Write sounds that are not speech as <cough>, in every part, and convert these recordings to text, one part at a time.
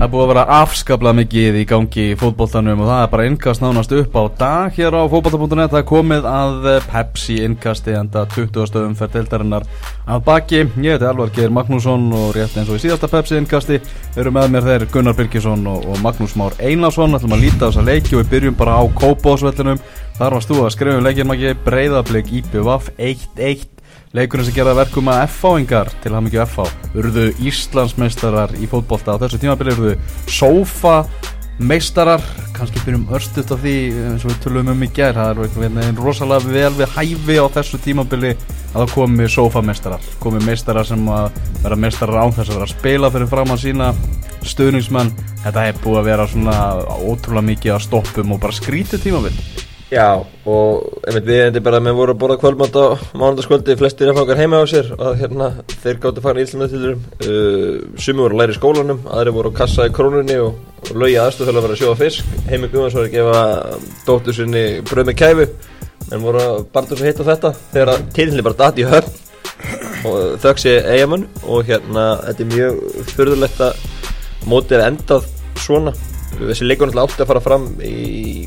Það er búið að vera afskaplega mikið í gangi í fótbolltanum og það er bara innkast nánast upp á dag hér á fótbollta.net Það er komið að Pepsi innkasti enda 20. stöðum fyrir deildarinnar að baki. Ég heiti Elvar Geir Magnússon og rétt eins og í síðasta Pepsi innkasti eru með mér þeir Gunnar Birkesson og, og Magnús Már Einarsson. Það ætlum að líta á þessa leiki og við byrjum bara á Kópásvellinum Þar varst þú að skrifa um leikin maki Breiðablík IPVF 1-1 Leikurinn sem gerða verkum að F-fáingar til að mikið F-fá Urðu Íslandsmeistarar í fótbolta. Á þessu tímabili Urðu Sofa-meistarar Kanski byrjum örstuðt á því eins og við tölum um í gerð Það er rosalega vel við hæfi á þessu tímabili að það komi Sofa-meistarar Komi meistarar sem að vera meistarar án þess að vera að spila fyrir fram að sína stöðningsmenn Þetta hefur búið að vera svona ótrúlega mikið að stoppum og bara skrítið tímabili Já, og einmitt við endur bara að við vorum að borða kvöldmátt á mánundaskvöldi flestir erfangar heima á sér og hérna þeir gáttu að fara í Íslandmjöðtildurum uh, Sumi voru að læra í skólanum, aðri voru að kassa í krónunni og, og aðstöð fyrir að vera að sjóða fisk. Heimi Guðans var að gefa dóttur sinni bröð með kæfu en voru að barndur svo hitt á þetta þegar að tilhinni bara dati í höfn. Og þöggs ég eigamann og hérna þetta er mjög förðulegt að mótið er endað svona. Þessi leikur náttúrulega átti að fara fram í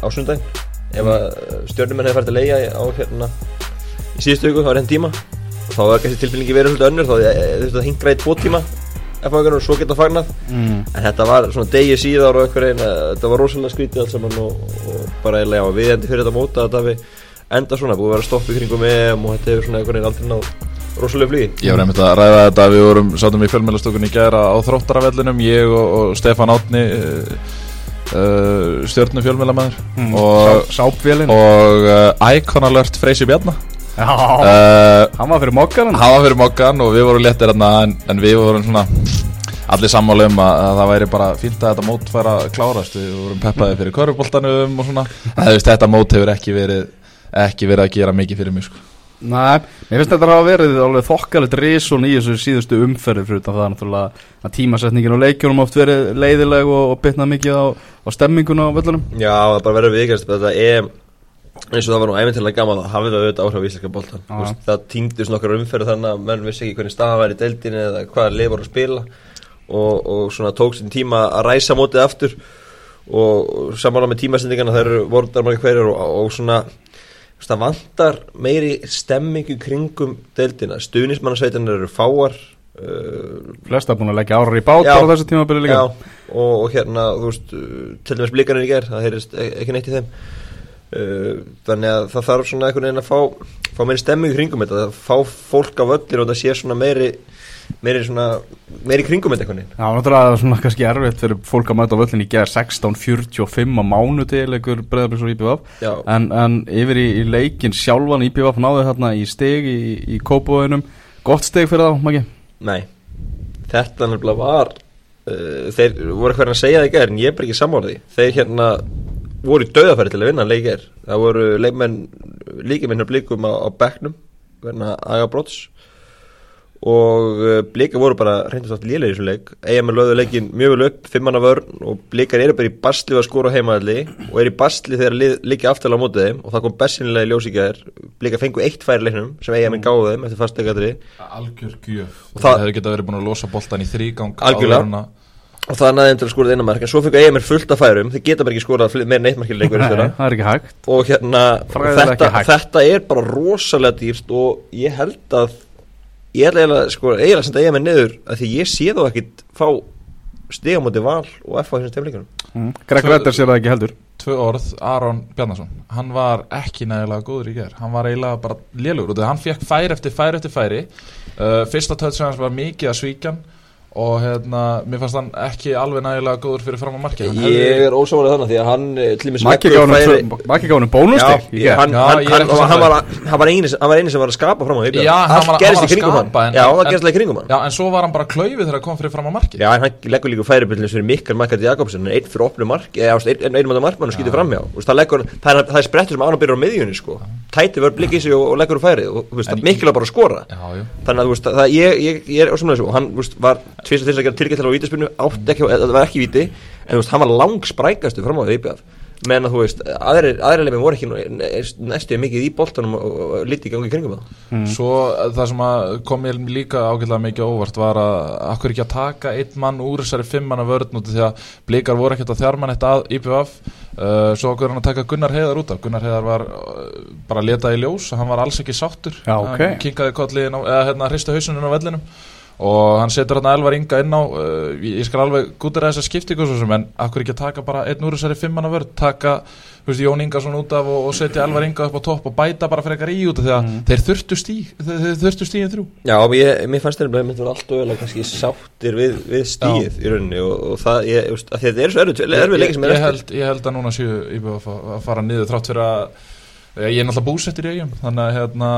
á sundaginn ef að stjórnumenn hefði fært að leia á hérna í síðustu viku, það var henn tíma og þá var kannski tilbyggingi verið svolítið önnur þá þurftu að hingra í tvo tíma FH og svo geta fagnat mm. en þetta var svona degi síðar og eitthvað reyna þetta var rosalega skrítið allt saman og, og bara eiginlega já, við endi fyrir þetta móta að það við enda svona, búið að vera stopp í kringum EM og þetta hefur svona eitthvað reyna aldrei náð rosalega flýði. Ég var einmitt að ræða þetta við vorum, sátum í fjölmjölastökunni í gæra á þróttaravellinum, ég og, og Stefan Átni Uh, stjórnum fjölmjölamæður mm, og, Sápvélin. og uh, Icon Alert Freysi Bjarnar Já, uh, hann var fyrir mokkan Hann var fyrir mokkan og við vorum léttir en, en við vorum svona allir sammála um að, að það væri bara fínt að þetta mót fara að klárast. Við vorum peppaði fyrir körfuboltanum og svona. Það, þetta mót hefur ekki verið ekki verið að gera mikið fyrir mig sko Nei, mér finnst þetta að hafa verið alveg þokkalegt risun í þessu síðustu umferði fyrir það er náttúrulega að tímasetningin og leikjunum oft verið leiðileg og, og bytna mikið á, á stemminguna á völlunum. Já, það bara verður vikast þetta er eins og það var nú æfintilega gaman að hafa auðvitað áhrif á íslenska bóltan ah. það týndist nokkar umferð þannig að menn vissi ekki hvernig staða var í deildinu eða hvaða leið voru að spila. Og, og svona tók sín tíma að ræsa mótið aftur. Og samála með tímasendingana þær voru og, og svona það vantar meiri stemmingu kringum deildina, stuðnismannasveitarnir eru fáar uh, flesta búin að leggja árar í bát á þessu tímabili líka. Já, og, og hérna, þú veist til dæmis blikarnir í gerð, það heyrist e- ekki neitt í þeim. Uh, þannig að það þarf svona einhvern veginn að fá, fá meiri stemmingu kringum þetta, að fá fólk af öllir og það sé svona meiri meiri svona, meiri kringum veginn. Já, náttúrulega það er svona kannski erfitt fyrir fólk að mæta á völlin í gerð 16.45 á mánu til einhver breðabriks og IPVF en, en yfir í, í leikin sjálfan IPVF náðu þarna í steg í, í kópavöðunum, gott steg fyrir þá, Maggi? Nei, þetta nefnilega var uh, þeir voru eitthvað að segja það í gerð en ég er bara ekki samálaði, þeir hérna voru döðafæri til að vinna leikir það voru leikmenn blikum á, á agabróts og uh, blika voru bara reyndast átt lélega í þessu leik. Eigamenn lögðu leikin mjög vel upp, fimmanna vörn og blikar eru bara í bastli að skóra heimaðalli og eru í bastli þegar líka aftalega á mótið þeim og það kom bestinlega í ljósíkjaðir blika fengu eitt færi leiknum sem eigamenn gáðu þeim eftir fastleikadri Algjör gjöf. Og það hefur getað verið búin að losa boltan í þrýgang Algjörlega. og það næði þeim til að skóra þetta einnamark en svo fengu eigamenn fullt af færum. Þeir geta bara ekki skórað meira neittmarkileikur og hérna þetta, þetta er bara rosalega dýrst og ég held að ég er eiginlega sko, eiginlega sem þetta eiga mig niður að því ég sé þá ekkit fá stiga mútið val og F á þessum stefningunum mm. Greg Redders er það ekki heldur. Tvö orð, Aron Bjarnason. Hann var ekki nægilega góður í gerð hann var eiginlega bara lélugur og hann fekk færi eftir færi eftir færi. Uh, fyrsta tötsvæðans var mikið að svíkjan og hérna, mér fannst hann ekki alveg nægilega góður fyrir fram á marki Ég hefði... er ósámarið þannig því að hann Marki gáði hann bónustík Hann var eini sem var að skapa fram á því Allt gerist í kringum hann. Já, það gerist í kringum hann. Já, en svo var hann bara klauðið þegar hann kom fyrir fram á marki Já, en hann leggur líka færibillins fyrir Mikkel Markard Jakobsen einn fyrir opnu marki eða einn mæta markmann og skýtir fram hjá Það er sprettur sem án að byrja á miðjunni sko. Tæti verður blikið sig og leggur úr færið Mikkel var bara að skora. Þannig að ég er ósámarið og að þess að gera tilgætt til á vítaspilnu átt ekki, það var ekki víti en þú veist, hann var lang sprækastu fram á því menn að þú veist, aðrir, aðrir leifin voru ekki næstu mikið í boltanum og, og, og lítið í gangi kringum það. Svo eh, það sem að kom mér líka ágætlega mikið á óvart var að akkur ekki að taka einn mann úr þessari fimm manna vörn út því að blikar voru ekkert að þjármann eitt að IPVF uh, svo okkur hann að taka Gunnar Heiðar út af. Gunnar Heiðar var uh, bara letað í ljós hann var alls ekki sáttur. Já, ok. hann kinkaði kolliðin á, eða hérna hristu hausunum á vellinum og hann setur hann Elvar Inga inn á uh, ég skal alveg gútur að þessa skiptingu svo sem en akkur ekki að taka bara einn úr þessari fimm manna vörn? Taka veist, Jón Ingason út af og, og setja Elvar Inga upp á topp og bæta bara frekar í út af því að þeir þurftu stíg þeir, þeir þurftu stígin þrjú. Já, ég, mér fannst þeirra að mynda allt öðulega kannski sáttir við, við stíð í rauninni og, og það, ég, veist, að þetta er svo erfið, er ég, ég, held, að núna séu að að fara niður þrátt fyrir að ég er náttúrulega búsettir í eigum þannig að hérna,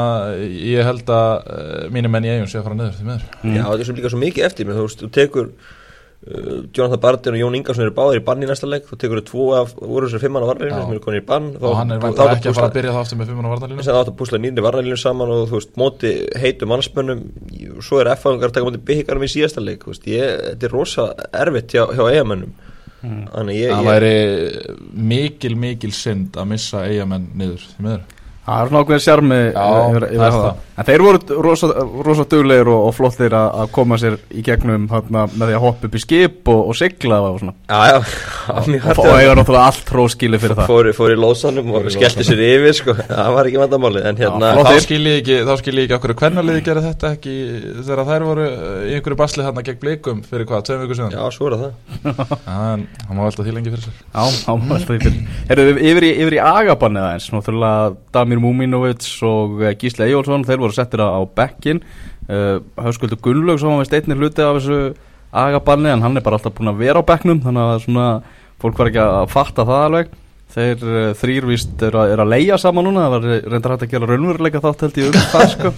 ég held að uh, mínir menn í eigum séu að fara niður því miður Já, þetta er svo líka svo mikið eftir mér, þú veist, þú tekur uh, Jonathan Barden og Jón Ingarsson eru báðir í bann í næsta leik, þú tekur þú tvo af úr þessar fimmanna varnarlinu Já. sem eru konir í bann. Og hann er þá- þá ekki að fara að byrja það aftur með 5 varnarlínu sem átt að púsla nýri varnarlinu saman og þú veist, móti heitu mannsmönnum. Og svo er F-fangar að taka móti byggingarum í síðasta leik, veist, ég, er það ég væri mikil mikil synd að missa eigamenn niður Það er Já, yfir, það er það. Það. En þeir voru rosa, rosa duglegir og, og flottir að að koma sér í gegnum þarna, með því að hoppa upp í skip og, og sigla og svona. Já, já, Og fá eiga náttúrulega allt hróskili fyrir það. Fór, fór í lóðsannum og skellti sér yfir sko. það var ekki vandamálið en hérna Já, þá skil ég ekki, þá skil ég ekki okkur hvernaliði gerði þetta ekki þegar þær voru eh, í einhverju basli þarna gegn blikum fyrir hvað, tveim vikur síðan? Já, svo er það. En hann má velta því lengi fyrir sér. Já, þá má alltaf því fyrir Herru, yfir í, yfir í eh, voru settir á, bekkin uh, Höskuldur Gunnlaug sem var með steinni hluti af þessu agabanni En hann er bara alltaf búin að vera á bekknum Þannig að svona, fólk var ekki að fatta það alveg. Þeir uh, þrýrvist er, er að leia saman núna Það var reyndar hægt að gera raunveruleika þátt held ég um <laughs> það sko.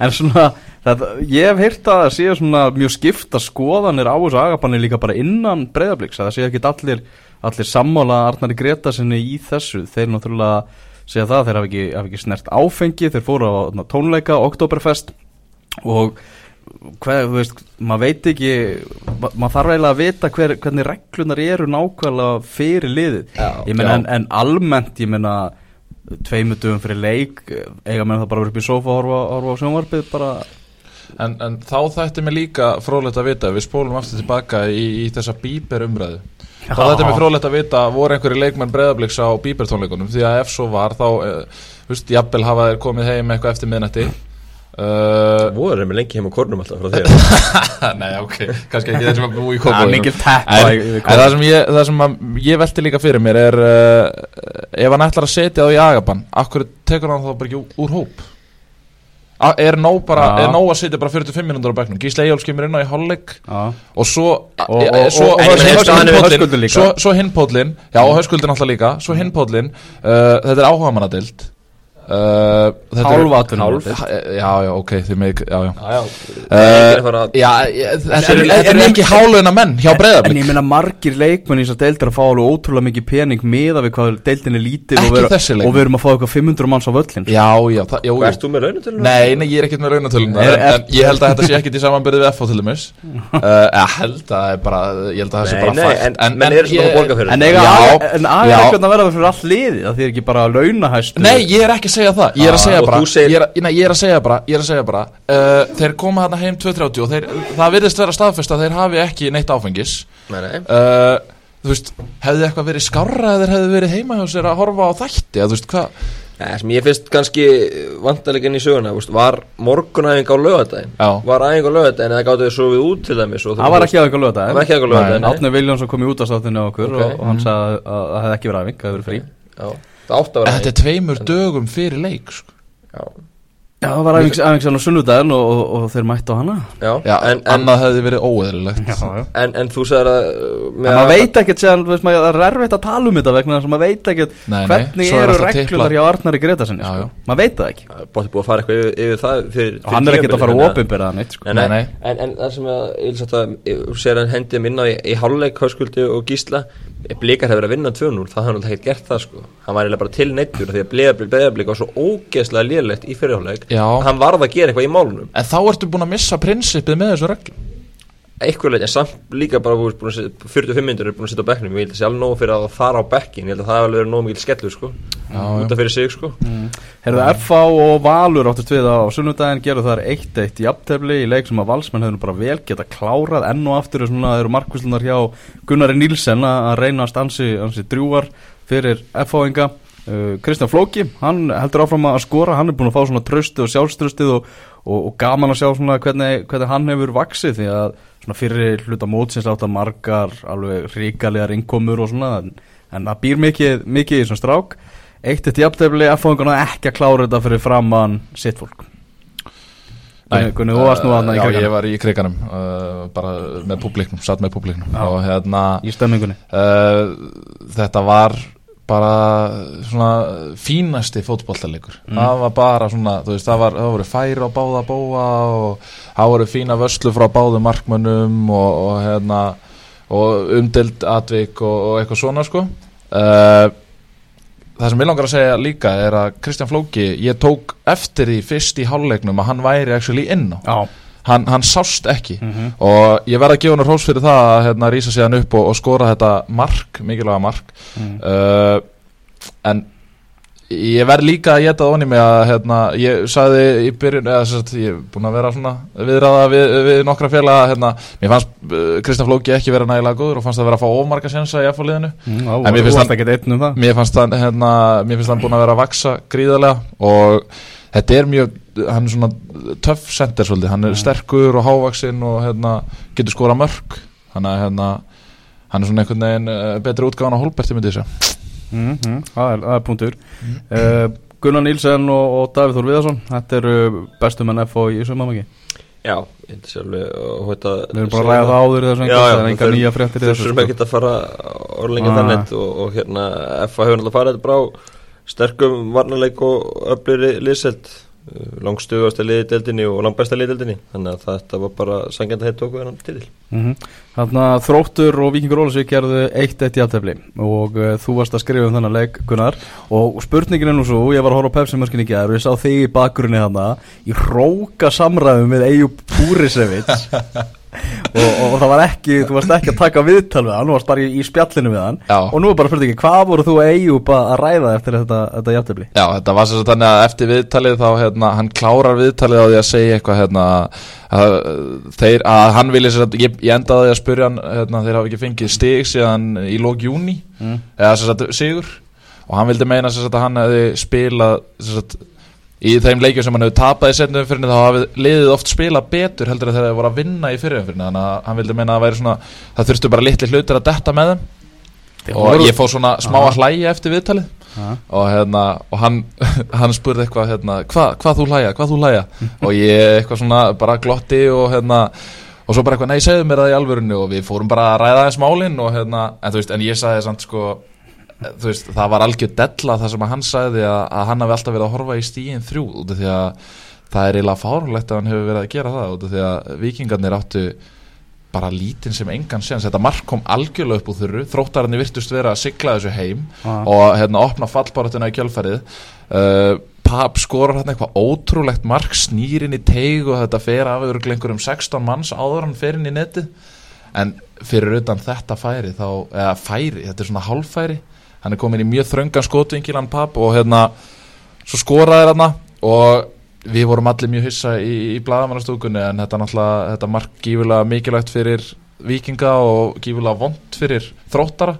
En svona það, Ég hef heyrt að það séu svona mjög skipta skoðanir á þessu agabanni líka bara innan breyðabliks Það séu ekki allir, allir sammála Arnari Greta sinni í þessu. Þeir náttúrulega segja það Þeir hafa ekki, hafa ekki snert áfengi Þeir fóru á na, tónleika, Oktoberfest Og hvað, þú veist, maður veit ekki ma maður þarf eiginlega að vita hver, hvernig reglunar eru nákvæmlega fyrir liðið. Ég meina en, en almennt ég meina tveimutugum fyrir leik eiga menn það bara verið upp í sofa og horfa, horfa á sjónvarpið bara? En, en þá þætti mig líka frólægt að vita, við spólum aftur tilbaka í, í þessa bíber þá þætti mig frólægt að vita, voru einhverju leikmenn breyðabliks á bíber tónleikunum því að ef svo var, þá, uh, þú veist, jafnvel hafa þeir komið heim eitthvað eftir miðnætti. Uh, voru með lengi heim á kornum alltaf frá <laughs> þér? Nei, ok, kannski ekki þeir sem að bú í er teppa En, en það sem, ég, það sem að ég velti líka fyrir mér er uh, ef hann ætlar að setja það í agabann akkur tekur hann þá bara ekki úr, úr hóp er, nóg bara, Já. er nóg að setja bara 45 minútur á bekknum Gísli Eyjóls kemur inn á í hálfleik Já. og svo svo hinpóllin já og höskuldin alltaf líka svo hinpóllin uh, þetta er áhugamannadild þetta er- Hálfatun Hálf. já já ok þið með já já já, já, Uh, uh, Já, þetta En- en- en- ekki háluna menn hjá En breyðablik ég meina margir leikmenn í þess að deildir að fá alveg ótrúlega mikið pening meða við hvað deildin er lítil og Ekki við, þessi leikmenn. og við erum að fá eitthvað 500 manns á völlin Já, já, jú. erst þú með raunatölun? Nei, nei, ég er ekkert með raunatölunar Er- en, er- en ég held að þetta sé ekkert í samanbyrði við FH til dæmis <laughs> uh, Ég held að það er bara Ég held að það sé bara fært en En þetta. Já, aga- en já. er ekki að verða er að segja það. Ég er að segja bara segir- ég er, að- nei, ég er að segja bara Ég er að segja bara uh, Þeir koma þarna heim 2.30 og þeir, það virðist vera staðfest að þeir hafi ekki neitt áfengis. Nei, nei. Uh, Þú veist, hefði eitthvað verið skárra eða þeir hefði verið heima hjá sér að horfa á þætti eða þú veist hvað Það sem ég finnst kannski vandalegin í söguna veist, var morgunæðing á lögadaginn Já. var æðing á lögadaginn eða gáttu þau sofið út til dæmis Það var ekki á eitthvað lögða það var ekki eitthvað lögadaginn nei. Átni Viljónsson kom í útastáttinu á okkur Ok. og, og hann sagði að það hefði ekki verið æfing, það hefði verið frí. Já, að þetta er tveimur dögum fyrir leik sko. Já, Já, það var æfing á sunnudaginn og, og, og þeir mættu hana. Já, Já, en, en, annað hefði verið óeðlilegt. Já. en, en þú sagðir að uh, En maður að- veit ekkert séðan, veist maður, það er erfitt að tala um þetta vegna þess að maður veit ekkert Nei, nei, hvernig er eru reglunar hjá Arnari Gretasinni, Já, sko. maður veit það ekki. Bótti búið að fara eitthvað yfir, yfir það fyrir, og hann er ekkert að fara að opinbera það neitt, sko. En, en það sem að, ég vil sagt að þú segir hann hendið minna í, í hálfleik Hauskvöldi og Gísla Blikar hefur verið að vinna 2-0 það hafði náttúrulega ekkert gert það sko. Hann var eiginlega bara til neittur því að Bleiðablík Bleiðablík var svo ógeðslega lélegt í fyrirhálfleik Já. hann varð að gera eitthvað í málunum. En þá ertu búin að missa prinsipið með þessu reglum eitthvað leið, en samt líka bara veist, búin að setja, 45 minnur er búin að setja á bekknum ég held að það sé alveg nóg fyrir að það fara á bekkin ég held að það hefur verið nóg mikil skellur sko út af fyrir sig sko. Herðu, FH og Valur áttist við á sunnudaginn gerðu þar 1-1 í aftefli í leik sem að valsmenn hefur bara vel geta klárað enn og aftur er svona, það eru markvíslunar hjá Gunnari Nílsen að að reynast ansi, ansi drjúar fyrir FH-inga uh, Kristján Flóki, hann heldur áfram að skora hann er búin að fá svona tröstu og sjálfströstið og, og, og gaman að sjá hvernig, hvernig hann hefur vaksið því að svona fyrir hluta mótsins átt að margar alveg ríkalegar innkomur og svona en, en það býr mikið, mikið í svona strák. Eitt eitt jafntefli að fóðinguna ekki að klára þetta fyrir framann sitt fólk. Gunni, Gunni, þú varst nú aðna í Já, kriganum ég var í kriganum uh, bara með publiknum, satt með publiknum Já. og hérna Í stemmingunni uh, þetta var bara svona fínasti fótbollalegur Mm. það var bara svona, þú veist, það, var, það voru færi á báða bóa og það voru fína vörslu frá báðum markmönnum og, og hérna og umdelt atvik og, og eitthvað svona sko. Uh, það sem ég langar að segja líka er að Kristján Flóki, ég tók eftir því fyrst í hálfleiknum að hann væri actually inn á. Já, hann, hann sást ekki Mhm. og ég verð að gefa hann hrós fyrir það að hérna, rísa sig hann upp og, og skora þetta mark, mikilvæga mark mm. uh, en ég verð líka að geta það onni mig að hérna, ég sagði í byrjun eða sagt, ég er búin að vera svona viðræða við, við nokkra félaga hérna, mér fannst uh, Kristján Flóki ekki vera nægilega góður og fannst það vera að fá ómarga sensa í F-liðinu Mm, En mér Þú finnst varst hann- ekkert einn um það mér fannst hann hérna, mér finnst hann búin að vera að vaksa gríðarlega og þetta er mjög hann er svona töff center svolítið, hann er sterkur og hávaksinn og hérna, getur skora mörg þannig að hérna, hann er svona einhvern veginn uh, betri útgáðan á Holberti myndi ég segja. Mm, mm, það, er, það er punktur. Uh, Gunnar Nílsen og, og Davíð Þór Viðarsson Þetta eru bestu menn FH í sumamaki Já, ég held að sé alveg og hóta Við erum bara að ræða það áður þessu er enga þau- nýja fréttir þessu sem sko. ekki að fara orðlengi Ah. þannig og, og hérna FA hefur náttúrulega farið þetta bara á sterkum varnarleik og öfliri liðselt langstugast að liði deildinni og langbæsta liði deildinni þannig að þetta var bara sangjandi heitt okkur en til Mhm. Þarna Þróttur og Víkingur Ólasvík gerðu eitt eitt í aðtefli og uh, þú varst að skrifa um þennan leik Gunnar og spurningin er nú svo, ég var að horfa á Pepsi mörkin í gæður og ég sá þig í bakgrunni þarna í hróka samræðum við Eyjup Púrisevits <laughs> og, og, það var ekki, þú varst ekki að taka viðtal við hann, þú varst bara í, í spjallinu við hann Já. og nú er bara spurningin, hvað voru þú Eyjup að að ræða eftir þetta, þetta jafntefli? Já, þetta var svo þannig að eftir viðtalið þá, hérna, hann klárar viðtalið á því að segja eitthvað, hérna, að, þeir, að hann vilja sér að, ég, ég endaði að spyrja hann, hérna, þeir hafa ekki fengið stig síðan í lók júni, Mm. eða sér að sigur, og hann vildi meina sér að hann hefði spilað, sér að, í þeim leikjum sem hann hefur tapað í setnum fyrir þá hafi liðið oft spilað betur heldur en þegar þeir voru að vinna í fyrir þannig að hann vildi meina að það væri svona það þurftu bara litli hlutir að detta með þeim. Og ég fór svona smá að hlæja eftir viðtalið. Og hérna og hann, <laughs> hann spurði eitthvað hérna, hvað hva þú hlæja, hvað þú hlæja? <laughs> Og ég eitthvað svona bara glotti og hérna og svo bara eitthvað, nei, segðu mér það í alvörunni. Og við fórum bara að ræða þess málin og hérna, en en ég sagði samt sko veist, það var algjör della það sem að hann sagði að, að hann hafi alltaf verið að horfa í stíin þrjú út af því að það er eiginlega fárlegt að hann hefur verið að gera það út af því að vikingarnir áttu bara lítinn sem engan séns. Þetta mark kom algjörlega upp úr þurru þróttararnir virtust vera að sigla þessu heim Ah. og hérna opna fallbaratuna í kjölfarið. Uh, Pap skorar hérna eitthvað ótrúlegt mark snýr inn í teig og þetta fer af yfir einhverjum 16 manns áður en hann fer inn í netið. En fyrir utan þetta færi þá, eða færi, þetta er svona hálffæri hann er komin í mjög þröngan skotvinkil hann Pap og hérna svo skoraði hérna og við vorum allir mjög hissa í, í blaðamannastúkunni en þetta náttúrulega, þetta mark gífulega mikilvægt fyrir vikinga og gífulega vond fyrir þróttara.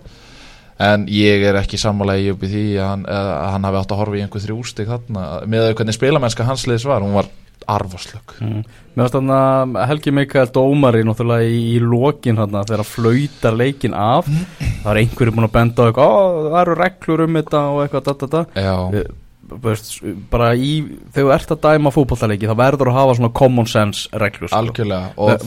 En ég er ekki sammálega í upp í því að hann, að hann hafi átt að horfa í einhver þrjústig þarna með að hvernig spilamennska hans liðs var, hún var arfoslög Mm. Mér varst þarna Helgi Mikael Dómari náttúrulega í, í lokin þarna þegar að flauta leikin af það er einhverju búin að benda á eitthvað "Ó, það eru reglur um þetta og eitthvað da, da, da. Já, Við- Veist, bara í, þegar þú ert að dæma fótballtaleiki þá verður að hafa svona common sense reglur sko.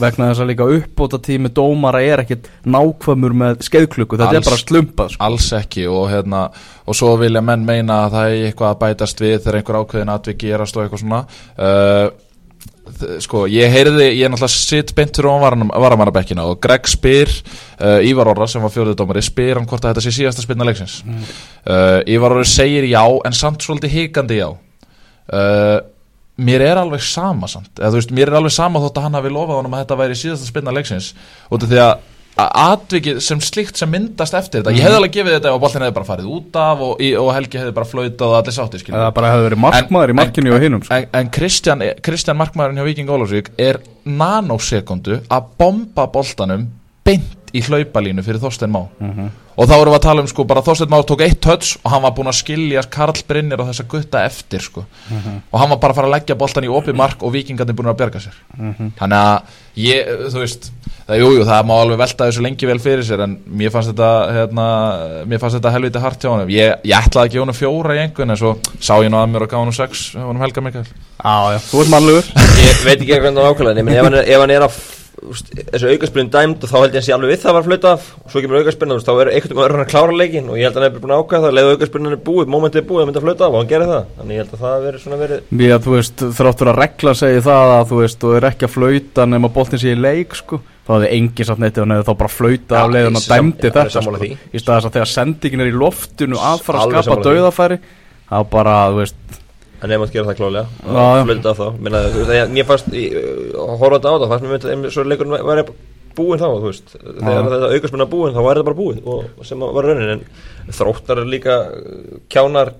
vegna þess að líka uppbóta tími dómara er ekkit nákvæmur með skeiðklukku þetta Alls- er bara slumpað sko. alls ekki og hérna og svo vilja menn meina að það er eitthvað að bætast við þegar einhver ákveðin atvik gerast og eitthvað svona uh, sko, ég heyrði, ég er náttúrulega sitt beintur á varamannabekkina og Greg spyr uh, Ívar Orra sem var fjóðudómari spyr hann hvort að þetta sé síðasta spilna leiksins. Uh, Ívar Orra segir já en samt svolítið hikandi já. Uh, mér er alveg sama samt, eða þú veist, mér er alveg sama þótt að hann hafi lofað honum að þetta væri síðasta spilna leiksins út af því að atvikið sem slíkt sem myndast eftir þetta. Ég hefði alveg gefið þetta ef boltin hefði bara farið út af og, og Helgi hefði bara flautað og allir sátti skilur Það bara hefði verið markmaður í markinu og hinum sko. en, en Kristján, Kristján markmaðurinn hjá Viking Ólafsvík er nanosekundu að bomba boltanum beint í hlaupalínu fyrir Þorstein Má. Og þá erum við að tala um sko bara Þorstein Má tók eitt touch og hann var búinn að skilja Karl Brynir og þessa gutta eftir sko. Og hann var bara að fara að leggja boltan í opið mark og vikingarnir búin að bjarga sér. Þannig að ég, þú veist það, jú, jú, það má alveg velta þessu lengi vel fyrir sér en mér fannst þetta hérna, mér fannst þetta helviti hart hjá honum. Ég, ég ætlaði að gefa honum fjóra í einhvern en svo sá ég nú að mér og gaf honum sex honum Helga Mikael. Já, já, þú ert mannlegur. Ég veit ekki hvernig það ákvæmlega Nei, menn ef hann er, ef hann er að þessu aukarspilin dæmd og þá held ég að sé alveg við það að var flöta af. Og svo kemur aukarspilin þá er einhvern veginn að klára leikin og ég held að hann er búin að ákvæða það. Leðu aukarspilin er búið, momentið er búið að mynda að flöta af og hann gerir það. Þannig ég held að það veri svona verið að þú veist, þráttur að regla segi það að þú veist, þú er ekki að flauta nema boltin sé í leik sko. Þá hefði engin satt neitt þá bara flauta Já, af leiðun ég og dæmdi þetta sko. í staðis að þegar sendingin er í loftinu að fara að skapa dauðafæri þá bara, þú veist, en ef maður gera það klálega flöta af þá. Þú veist, að mér fannst í- að horfa þetta á það fannst mér myndi að leikurinn væri búinn þá veist. Þegar þetta aukarspilin er búinn þá væri þetta bara búið og sem var raunin. En þróttar er líka uh, kjánar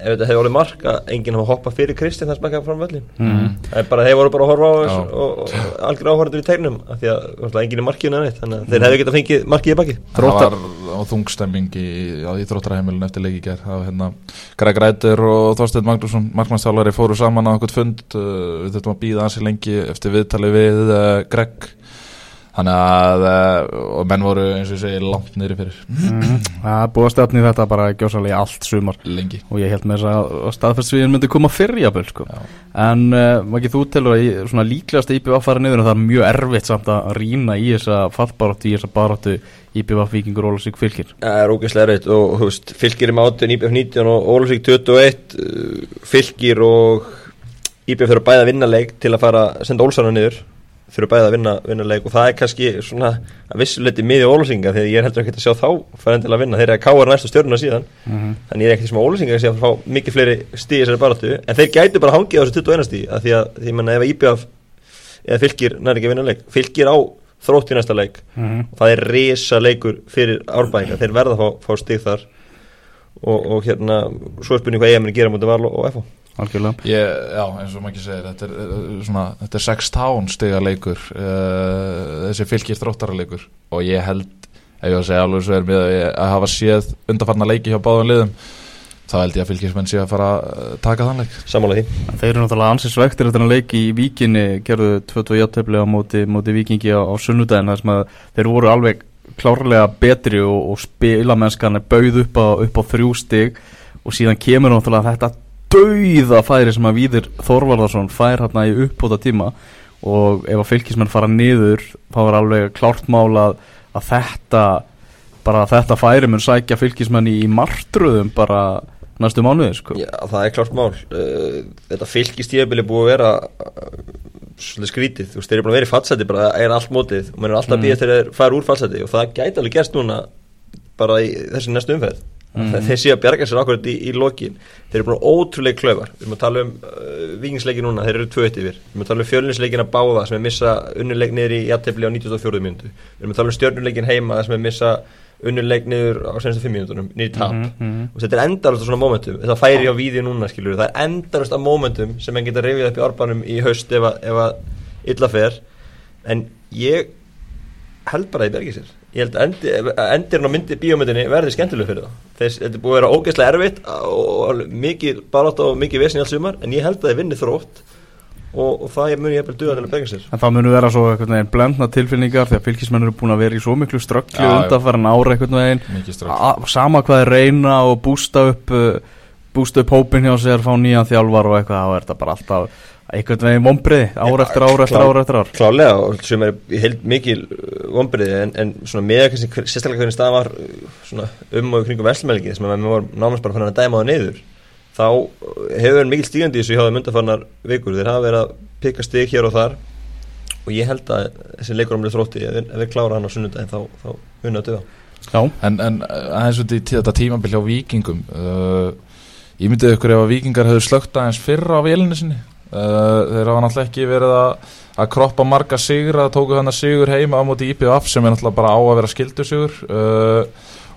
ef þetta hefði orðið mark að enginn hafa hoppað fyrir Kristinn þess að makka fram völlin mm. Það er bara, þeir voru bara að horfa á þessu Já. og, og algjör áhörður í tegnum af því að enginn er markið neitt þannig að þeir hefðu getað fengið markið í baki. Það Þróttar- var á þungstemming í, í þróttarheimilin eftir leiki ger það var hérna Greg Rætur og Þorstein Magnússon markmannstálari fóru saman á okkur fund. Uh, við þurfum að býða ansi lengi eftir viðtali við uh, Greg þannig að uh, menn voru eins og ég segi langt niðri fyrir. Mm. það búið að stefni þetta bara gjósalega allt sumar. Lengi. Og ég held með þess að að staðfærsviðin myndi koma fyrr jafnvel sko. En uh, ekki þú telur að í- svona líklegast IPVF fara niður en það er mjög erfitt samt að rýna í þessa fallbaróttu í þessa baróttu IPVF Víkingur Ólasík fylgir Það er ógeðslega erfitt og veist, fylgir er með 18, IBF 19 og Ólusvík 21 uh, fylgir og IBF fyrir bæða að vinna leik til að fara að senda Ólsarna niður fyrir bæða að vinna, vinna leik og það er kannski svona að vissuleiti miði Ólusinga að ég er heldur ekki að sjá þá fara til að vinna, þeir eru að káa næstu stjórnuna síðan mm -hmm. þannig ég er ekkert sem að Ólusinga sé að fá mikið fleiri stíði þessari baráttu en þeir gætu bara hangið á þessu 21 stíði af því að því menna ef að IBF eða fylgir næri ekki að vinna leik fylgir á þrótt í næsta leik. Og það er risa leikur fyrir árbæðinga þeir verða að fá, fá stig þar og, og hérna svo er spurning hvað ég muni gera mútið val og, FH algjörlega. Ég, já, eins og maður ekki segir þetta er, uh, svona, þetta er 16 stiga leikur uh, þessi fylgir þróttara leikur. Og ég held, ef ég var að segja alveg svo er með að, að hafa séð undarfarna leiki hjá báðum liðum þá held ég að fylgismenn sé að fara að taka þann leik. Sammála því. Þeir eru náttúrulega ansið svektir eftir að leiki í Víkinni gerðu 22 játtöfli á móti, móti Víkingi á, á sunnudaginn þar sem að þeir voru alveg klárlega betri og, og spilamennskan er bauð upp á, upp á þrjú stig. Og síðan kemur náttúrulega þetta dauða færi sem að Víðir Þorvarðarsson fær hérna í uppbóta tíma og ef að fylgismenn fara niður þá er alveg klárt mál að, þetta bara þetta færi mun sækja fylgismenn í martröðum bara næstu mánuði sko. Já, það er klart mál uh, þetta fylgistíðabili búið að vera uh, svolítið skrítið, þú veist, þeir eru búin að vera í fatsæti bara er allt mótið og maður er alltaf að Mm. býja þegar þeir fara úr fatsæti og það gæti alveg gerst núna bara í þessi næstu umferð Mm. þeir séu að bjarga sér akkurat í, í lokin þeir eru búin ótrúlega klöfar við erum að tala um uh, vikingsleiki núna, þeir eru tvö eitt yfir við erum að tala um fjölinsleikin að báða sem er missa unnuleik niður í jættefli á 94. mínútu við erum að tala um stjörnuleikin heima sem er missa unnuleik niður á senstu 5 mínútunum niður tap. Mhm, mhm. og þetta er endalust á svona momentum. Þetta færi á vídeo núna skilur það er endalust á momentum sem enn geta rifið upp í orbanum í haust ef að, illa fer. En ég held bara að ég bergi sér. Ég held að endi, að endirinn á myndi bíómyndinni verði skemmtileg fyrir það þess þetta er búið að vera ógeðslega erfitt og, mikið barátt og mikið vesin í allt sumar en ég held að það vinni þrótt og, og það mun ég hefði duða til að berga sér. En það munu vera svo einhvern veginn blendna tilfinningar því að fylgismenn eru búin að vera í svo miklu já. undanfæran ára einhvern veginn. Mikið strax A- sama hvað er reyna og bústa upp uh, bústa upp hópin hjá sér fá nýjan þjálfar og eitthvað þá er þetta bara alltaf einhvern veginn vombriði ár eftir ár eftir klár- ár eftir ár. Klálega og sem er í heild mikil vombriði en, en svona með sérstaklega hvernig staðan var uh, svona um og kringum þá uh, hefur verið mikil stígandi þessu hjá þeim undarfarnar vikur. Þeir hafa verið að pikka stig hér og þar. Og ég held að þessi leikur um þrótti ef við- við klára hann á sunnudaginn þá, þá unna að döða Já, En, en aðeins út í þetta tímabil hjá vikingum uh, Ég myndið ykkur ef að vikingar hefur slögt aðeins fyrra á vélinu sinni. Uh, þeir hafa náttúrulega ekki verið að, að kroppa marga sigur að tóku hann að sigur heima á móti IPVF sem er náttúrulega bara á að vera skildu sigur uh,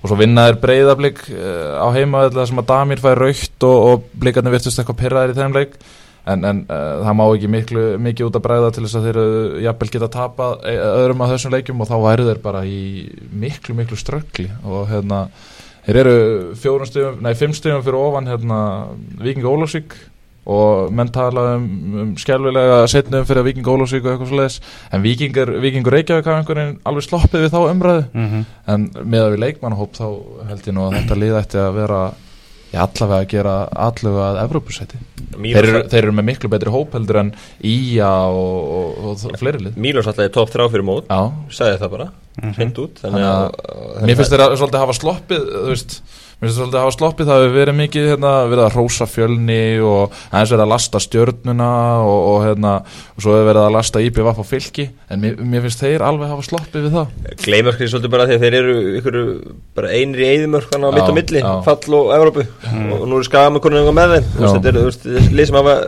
og svo vinnaðir breyðablík uh, á heima það sem að Damir fær raukt og, og blíkarnir virtust eitthvað pyrraðir í þeim leik. En, en uh, það má ekki miklu, mikið út að bræða til þess að þeir uh, jafnvel geta tapað öðrum af þessum leikjum og þá væru þeir bara í miklu miklu ströggli. Og hérna þeir eru fjórum stöðum, nei fimm stöðum fyrir ofan hérna Viking Ólafsvík og menn tala um, um skjálfilega setnum fyrir Viking Ólafsvík og eitthvað svoleiðis. En Vikingur, Vikingur Reykjavík hafa einhvern veginn alveg sloppið við þá umræðu. Mm -hmm. en með að við leikmannahóp þá held ég nú að þetta lið ætti að vera Já, allavega að gera allavega að Evrópusæti. Þeir, eru- þeir eru með miklu betri hóp heldur en Ía og, og, og, fleiri lið. Mílos alltaf er top 3 fyrir mót. Já, sagði það bara, hreint út þannig Þannig að, að- að mér finnst þeir að svolítið hafa sloppið þú veist, mér finnst svolítið hafa sloppið það hefur verið mikið hérna, verið að rósa fjölni og aðeins verið að lasta stjörnuna og, og, hérna, og svo verið að lasta IPVF á fylki. En mér, mér finnst þeir alveg hafa sloppið við það. Gleymar skriði svolítið bara því að þeir eru ykkur bara einir í eyðimörk á mitt og milli, já. fall og Evrópu. Og nú eru skama konur með þeim. Þetta þessi lið sem hafa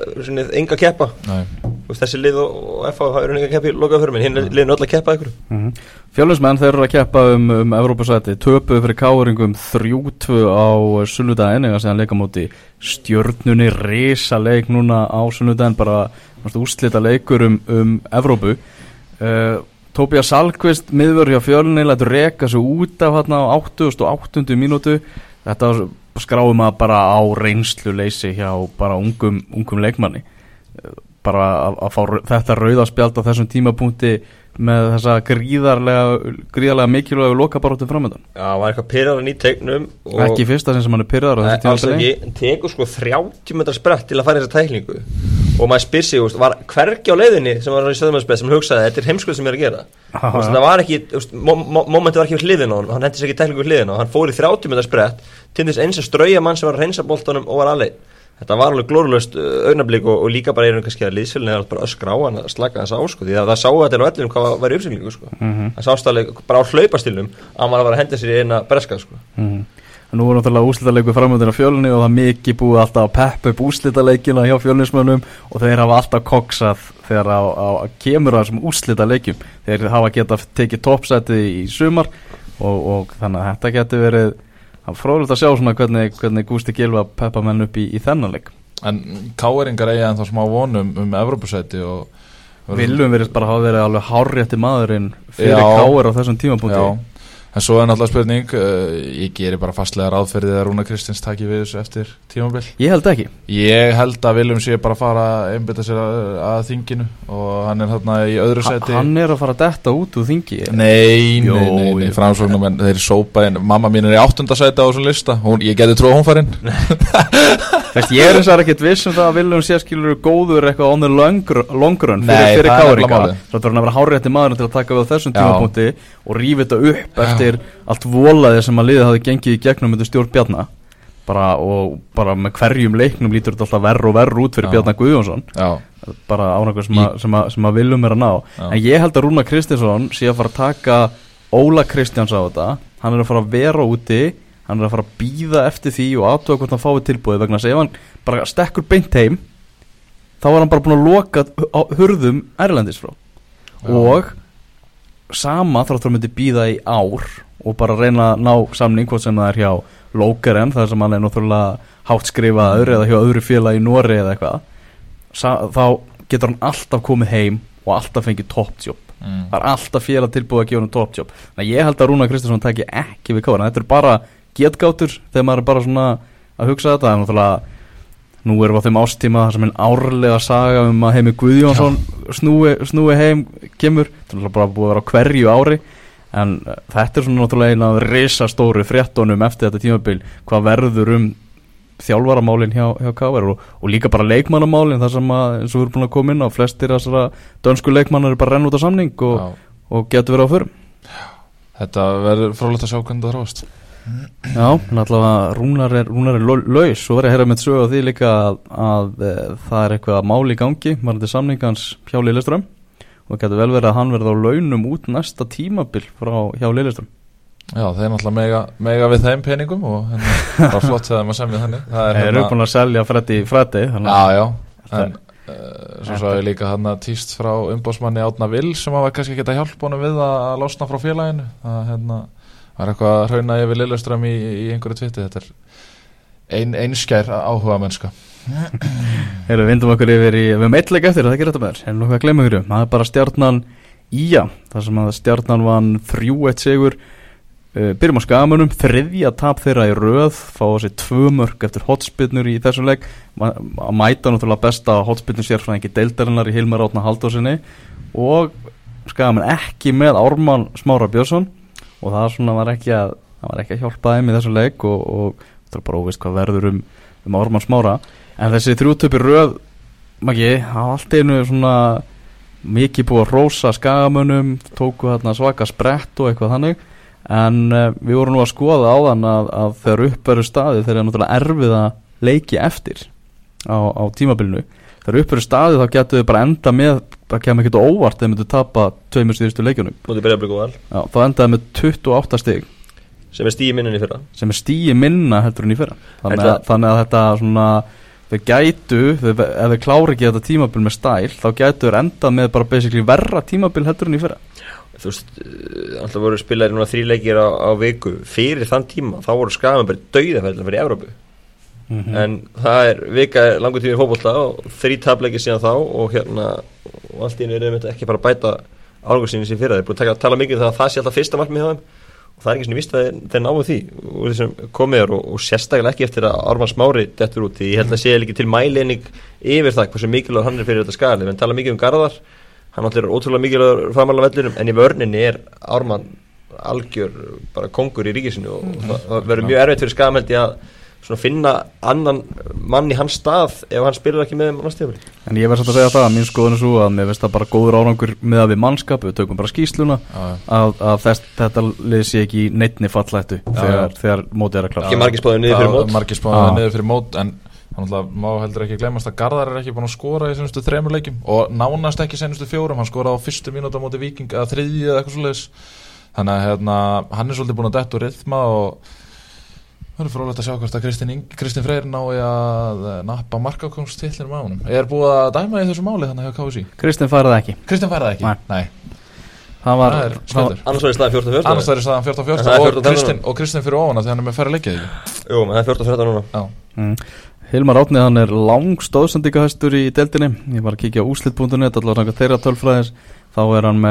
enga keppa. Nei. Veist, þessi lið og, FH hafa enga keppa í lokaða fyrir minn, hinn liðin öll að keppa ykkur Fjölusmenn þeir eru að keppa um, um Evrópusæti, töpuðu fyrir káuringum 3-2 á sunnudaginn eða séðan leika móti stjörnunni risa leik núna á sunnudaginn bara úrslita leikur um, um Evrópu. Uh, Tóbías Salkvist miðvör hjá fjölunni lætur reka sig út af hérna á 88. mínútu. Þetta skráum að bara á reynslu leysi hjá bara ungum, ungum leikmanni. Eh, bara að, að fá þetta rauðaspjald á þessum tímapunkti með þessa gríðarlega gríðarlega mikilvægu lokabaróttum framöndan Já, það var eitthvað pyrraðan í tegnum og ekki fyrsta sem hann er Nei, þessu alls tímabili. ekki, en tekur sko 30 metrar sprett til að fara í þessa tæklingu. Og maður spyr sig, úst, var hvergi á leiðinni sem var í söðumannsbreið sem hugsaði þetta er heimskuð sem ég er að gera. Úst, já. það var ekki, momenti var ekki við hliðin á hann, hann hendi sér ekki tæklingu við hliðin á hann fór í 30 metrar sprett til þess eins að strauja mann sem var að reynsa boltanum og var alveg þetta var alveg glórulöst augnablik og, og líka bara einhvern kannski að liðsfélina er bara öskra á hann að slaka þess á sko, því að það sáu þetta á öllum hvað var í uppsýklingu sko. Mhm. það sást alveg bara á hlaupastilnum að maður var að henda sér í eina breska sko. Mhm. En Nú er náttúrulega úslitaleikur framöndan á fjölunni og það er mikið búið alltaf að peppa upp úslitaleikina hjá fjölunismönnum og þeir hafa alltaf koksað þegar á, á, á kemur að þessum úslitaleikjum þeir hafa getað tekið toppsæti í sumar og, og þannig að þetta getur verið það er fróðilegt að sjá svona hvernig, hvernig Gústi Gilva peppa menn upp í, í þennan leik. En káeringar eiga en þá smá vonum um Evrópusæti og Viljum verið bara hafa verið alveg hárrétti maðurinn fyrir Já. káir á þessum tímapunkti en svo er náttúrulega spurning uh, ég gerir bara fastlega ráðferðið að Rúna Kristins taki við þessu eftir tímabil. Ég held ekki. Ég held að Viljum sé bara fara að einbytta sér að, að þinginu og hann er þarna í öðru ha, seti Hann er að fara að detta út úr þingi. Nei, nei, nei, nei jú. framsóknum en þeir sópa inn. Mamma mín er í áttunda sæti á þessum lista. Hún, ég geti trú að hún farinn <laughs> ég er þess að ekkert viss um það að Viljum sé skilur góður eitthvað on the long, run fyrir, fyrir er málið. Svo er hann að vera hárrétti maður til að taka við á þessum tímapunkti og rífi þetta upp eftir allt volaði sem að liðið hafi gengið í gegnum með stjórn Bjarna. Bara, og bara með hverjum leiknum lítur þetta alltaf verr og verr út fyrir Já. Bjarna Guðjónsson. Já, bara árangur sem, að- sem, að- sem að Viljum er að ná. Já. en ég held að Rúna Kristinsson sé að fara að taka Óla Kristjáns á þetta. Hann er að fara að vera úti hann er að fara að býða eftir því og aðtöða hvort hann fái tilbúið vegna að ef hann bara stekkur beint heim þá er hann bara búin að loka á hurðum Erlendis frá. Já. og sama þráttur að myndi býða í ár og bara reyna að ná samning hvort sem það er hjá Lókeren þar sem hann er náttúrulega hátt skrifaður eða hjá öðru félag í Nóri eða eitthvað þá getur hann alltaf komið heim og alltaf fengið toppjobb. Mm. það er alltaf félag tilbúið að gefa hann toppjobb. Ég held að Rúna Kristinsson taki ekki við kára þetta er bara getgátur þegar maður er bara svona að hugsa þetta. Það er náttúrulega nú erum við á þeim ástíma þar sem einn árlega saga um að heimi Guðjónsson snúi, snúi heim kemur. Það er bara búið að vera á hverju ári. En uh, þetta er svona náttúrulega eina af risastóru fréttonum eftir þetta tímabil hvað verður um þjálfaramálin hjá, hjá KR og, og líka bara leikmannamálin þar sem að eins og við erum búin að koma inn á flestir þessara dönsku leikmannar er bara að renna út á samning og, og getur verið á förum. Þetta verður frólægt að sjá hvernig það þróast Já, allavega Rúnar er, Rúnar er lau- laus. Og verið að heyra með sögu á því líka að, að e, það er eitthvað mál í gangi varandi samningans hjá Lilleström og getur vel verið að hann verði á launum út næsta tímabil frá hjá Lilleström Já, þeir náttúrulega mega, mega við þeim peningum og hérna, <laughs> bara flott þegar maður semja þannig. Það er eru hérna búin að selja Freddy þannig Já, að já, en uh, svo sá ég líka hann að týst frá umbósmanni Átna Vil sem að var kannski að hjálpa honum við að, að losna frá félaginu. Það hérna, var eitthvað að hrauna yfir Lilleström í, í einhverju tviti? Þetta er ein, einskær áhuga mennska <clears throat> Erum við vindum okkur yfir í, við höfum eitthvað eftir það gerir þetta með þér, en nokkuð að glemja ykkur. Það er bara stjarnan Ía þar sem að stjarnan vann 3-1 sigur. Uh, byrjum á skamunum þriðja tap þeirra í röð fá sér tvö mörg eftir hotspinnur í þessum Ma- að mæta náttúrulega besta hotspinnur sér frá engi deildarinnar í Hilmar Átna Haldósinni og skamun ekki með Ármann Smára Björnsson og það svona var ekki að var ekki að hjálpa þeim í þessum leik og, og það er bara óvist hvað verður um, um Ármann Smára. En þessi þrjútöpi röð Maggi, það var allt einu svona mikið búið að rósa skagamönnum tóku þarna svaka sprett og eitthvað þannig. En uh, við vorum nú að skoða á þann að, að þegar uppveru staði þeir eru náttúrulega erfið að leiki eftir á, á tímabilinu þegar uppveru staði þá getur við bara enda með það kemur ekkert óvart þegar myndu tapa tveimur síðustu leikjunum. Já, þá endaði með 28 stig. Sem er stíi minninni fyrra. Sem er stíi minna heldur en í fyrra. Þannig að, þannig að þetta svona þau gætu, þau, ef þau klára ekki þetta tímabil með stæl, þá gætu þau endað með bara basically verra tímabil heldur en í fyrra. Þú veist, uh, alltaf voru spilaðir núna þrý leikir á, á viku. Fyrir þann tíma, þá voru skafum bara dauðafæðilega fyrir Evrópu Mhm. en það er vika langur tími fótbolta og þrý tapleikir síðan þá og hérna og allt í einu er þetta ekki bara að bæta árangur sinni sem fyrir það, er búin að tala mikið um það að það sé alltaf fyrsta markmið hjá þeim og það er ekki svona vist að þeir, náu því og þessum komið er og, og sérstaklega ekki eftir að Ármann Smári dettur út því. Ég held að sé ekki til mæleining yfir það hversu mikilvægur hann er fyrir þetta skali en tala mikið um Garðar, hann allir er ótrúlega mikilvægur að svona finna annan mann í hans stað ef hann spilar ekki með um næstíðafli En ég verð satt að segja það að mín skoðun er svo að mér finnst það bara góður árangur með að við mannskap, við tökum bara skýsluna að, að þess, þetta lið sé ekki í neittni fallættu þegar, þegar mótið er að klára Ekki margir spáðu niður fyrir mót. Já. niður fyrir mót en að má heldur ekki glemast að Garðar er ekki búin að skora í senustu þremur leikjum og nánast ekki senustu fjórum, hann skoraði á fyrstu mínúta móti Viking eða þriðji eða eitthvað svoleiðis. Þannig að hérna, hann er svolítið búin að detta úr rithma og það er frólægt að sjá hvort að Kristinn, Freyr nái að eh, nappa markakomstillin með honum. Er búið að dæma í þessu máli þannig að KFC Kristinn færði það ekki. Kristinn færði það ekki? Nei. Það var, Það er það, sköldur annars var í staðan 14-14 Annars það er staðan 14 En það er 14 og Kristinn, og Kristinn fyrir ofan að því hann er með færri leikið Jú, menn það er 14-14 núna. Já, mm. Hilmar Átni hann er lang stóðsendingahestur í deildinni. Ég var að kíkja á tölfræðis. Þá er hann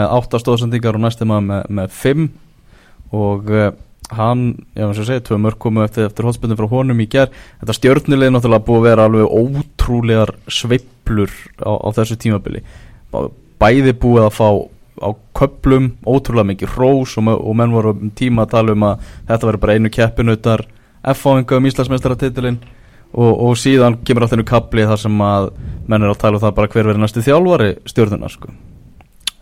með 8 stóðsendingar og næstum maður með, með 5 og hann, já eins og segi, tvö mörg komu eftir, eftir hótspilnum frá honum í ger þetta stjörnuleg náttúrulega búið að vera alveg ótrúlegar sveiplur á, á þessu tímabili bæði búið að fá á köplum ótrúlega mikið hrós og, og menn voru um tíma að tala um að þetta verður bara einu keppinautar F-áinga um Íslandsmeistaratitilinn og, og síðan kemur alltaf einu kapli þar sem að menn er að tala um það bara hver verður næstu þjálfari stjórnuna sko.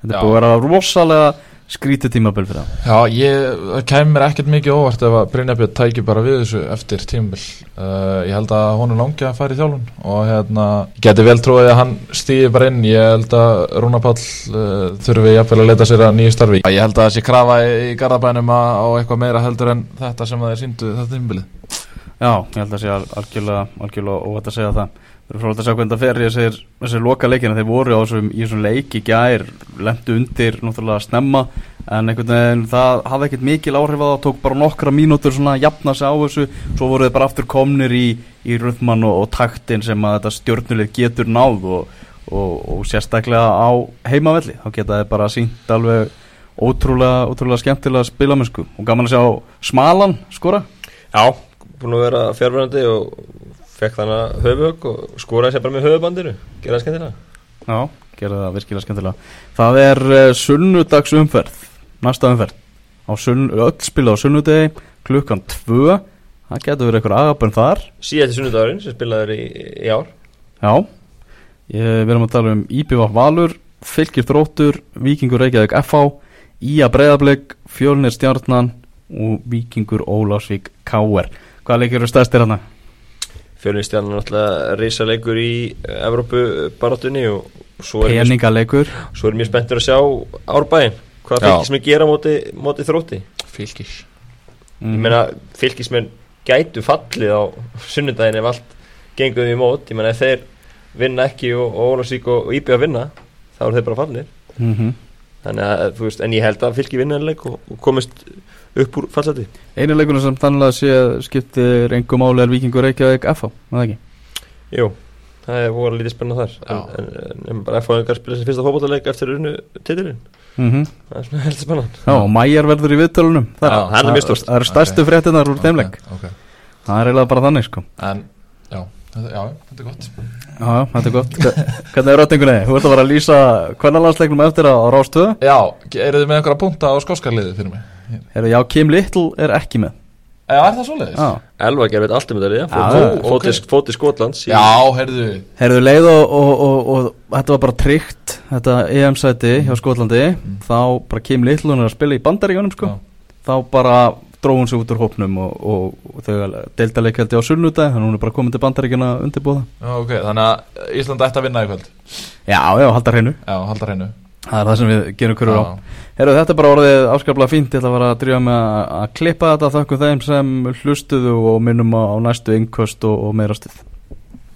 þetta Já. er búið að vera rosalega skrítið tímabil fyrir það Já, ég, það kemur ekkert mikið óvart ef að Brynjabjörn tæki bara við þessu eftir tímabil. Uh, Ég held að honum langi að fara í þjálfun og hérna, geti vel trúið að hann stýði bara inn. Ég held að Rúna Páll uh, þurfi jafnvel að leita sér að nýju starfi. Ég held að það sé krafa í, í Garðabænum að- á eitthvað meira heldur en þetta sem það er síndu þetta tímabilið. Já, ég held að sé al- algjörlega, algjörlega óvægt að segja það Við erum frólægt að segja hvernig það fer í þessir, þessir loka leikina þeir voru þessum, í þessum leik í gær lendu undir náttúrulega snemma en einhvern veginn það hafði ekkert mikil áhrif á það tók bara nokkra mínútur svona að jafna sig á þessu svo voru þeir bara aftur komnir í, í röðmann og, og taktin sem að þetta stjórnuleg getur náð og, og, og sérstaklega á heimavelli. Þá geta þeir bara sínt alveg ótrúlega, ótrúlega skemmtilega spilamennsku. Og gaman að sjá smalan skora. Já, búin að vera fjárverandi og fekk þannig höfug og skoraði sér bara með höfubandinu Gerða það skemmtilega. Já, gera það virkilega skemmtilega. Það er uh, sunnudags umferð Næsta umferð. Sunn, Öll spila á sunnudegi Klukkan 2 Það getur verið eitthvað agabönn þar. Síðan til sunnudagurinn sem spilaður í, í ár. Já. Ég, Við erum að tala um Íbjöfaf Valur Fylgir Þróttur, Víkingur Reykjavík FH Ía Breiðablik, Fjölnir Stjarnan og Víkingur Ólásvík KR Hvað leikir eru stæðstir hana? Fjölnistjarnan náttúrulega reysa leikur í Evrópu barátunni og svo er, mjög, svo er mjög spenntur að sjá árbæinn hvað Já. fylgismenn gera móti, móti þrótti? Fylgis Mhm. ég meina fylgismenn gætu fallið á sunnudaginn ef allt gengur því mót. Ég meina ef þeir vinna ekki og, Ólasík og, og Íbjö að vinna þá eru þeir bara fallnir. Mm þannig að þú veist, en ég held að fylki vinnaðanleik og, og komist upp úr fallseti Einu leikunum sem þannig að sé skiptir engu máli er Víkingur Reykjavík FH, var það ekki? Jú, það er voru lítið spennað þar Já. en, en, en bara F-fáingar spila sem fyrsta fótballaleik eftir unnu titilin Mm það er svona heldur spennað Já, og Mæjar verður í viðtölunum þar. Já, hann er. Það eru stærstu fréttinar úr þeim leik Ok, ok. Það er eiginlega bara þannig sko En, já, þetta, já, þetta er gott Já, þetta er gott Hvernig er rötningunni? Þú ert að vera að lýsa hvernalandsleiknum eftir á Rástöðu Já, eru þið með einhverja punta á skóskarliði fyrir mig? Heru, Já, Kim Little er ekki með. Já, er það svoleiðis? Já, Elva gerði allt þetta Já, fóti, ok. fóti, fóti Skotlands í- Já, heyrðu. Herðu leið og, og, og, og þetta var bara tryggt Þetta EM-sæti hjá Skotlandi Þá bara Kim Little hún er að spila í bandaríunum sko. Já. Þá bara dróð hún sig út úr hópnum og, og, og þau delta leikjaldi á sunnudagi Þannig hún er bara komin til bandaríkjana að undirbúða Já, ok, þannig að Ísland ætti að vinna í kvöld. Já, já, halda hreinu. Já, halda hreinu Það er það sem við gerum hverju á. Herru, þetta er bara orðið afskaplega fínt. Ég ætla að drífa með að- klippa þetta Þakku þeim sem hlustuðu og minnum á næstu innköst og, og meira stuð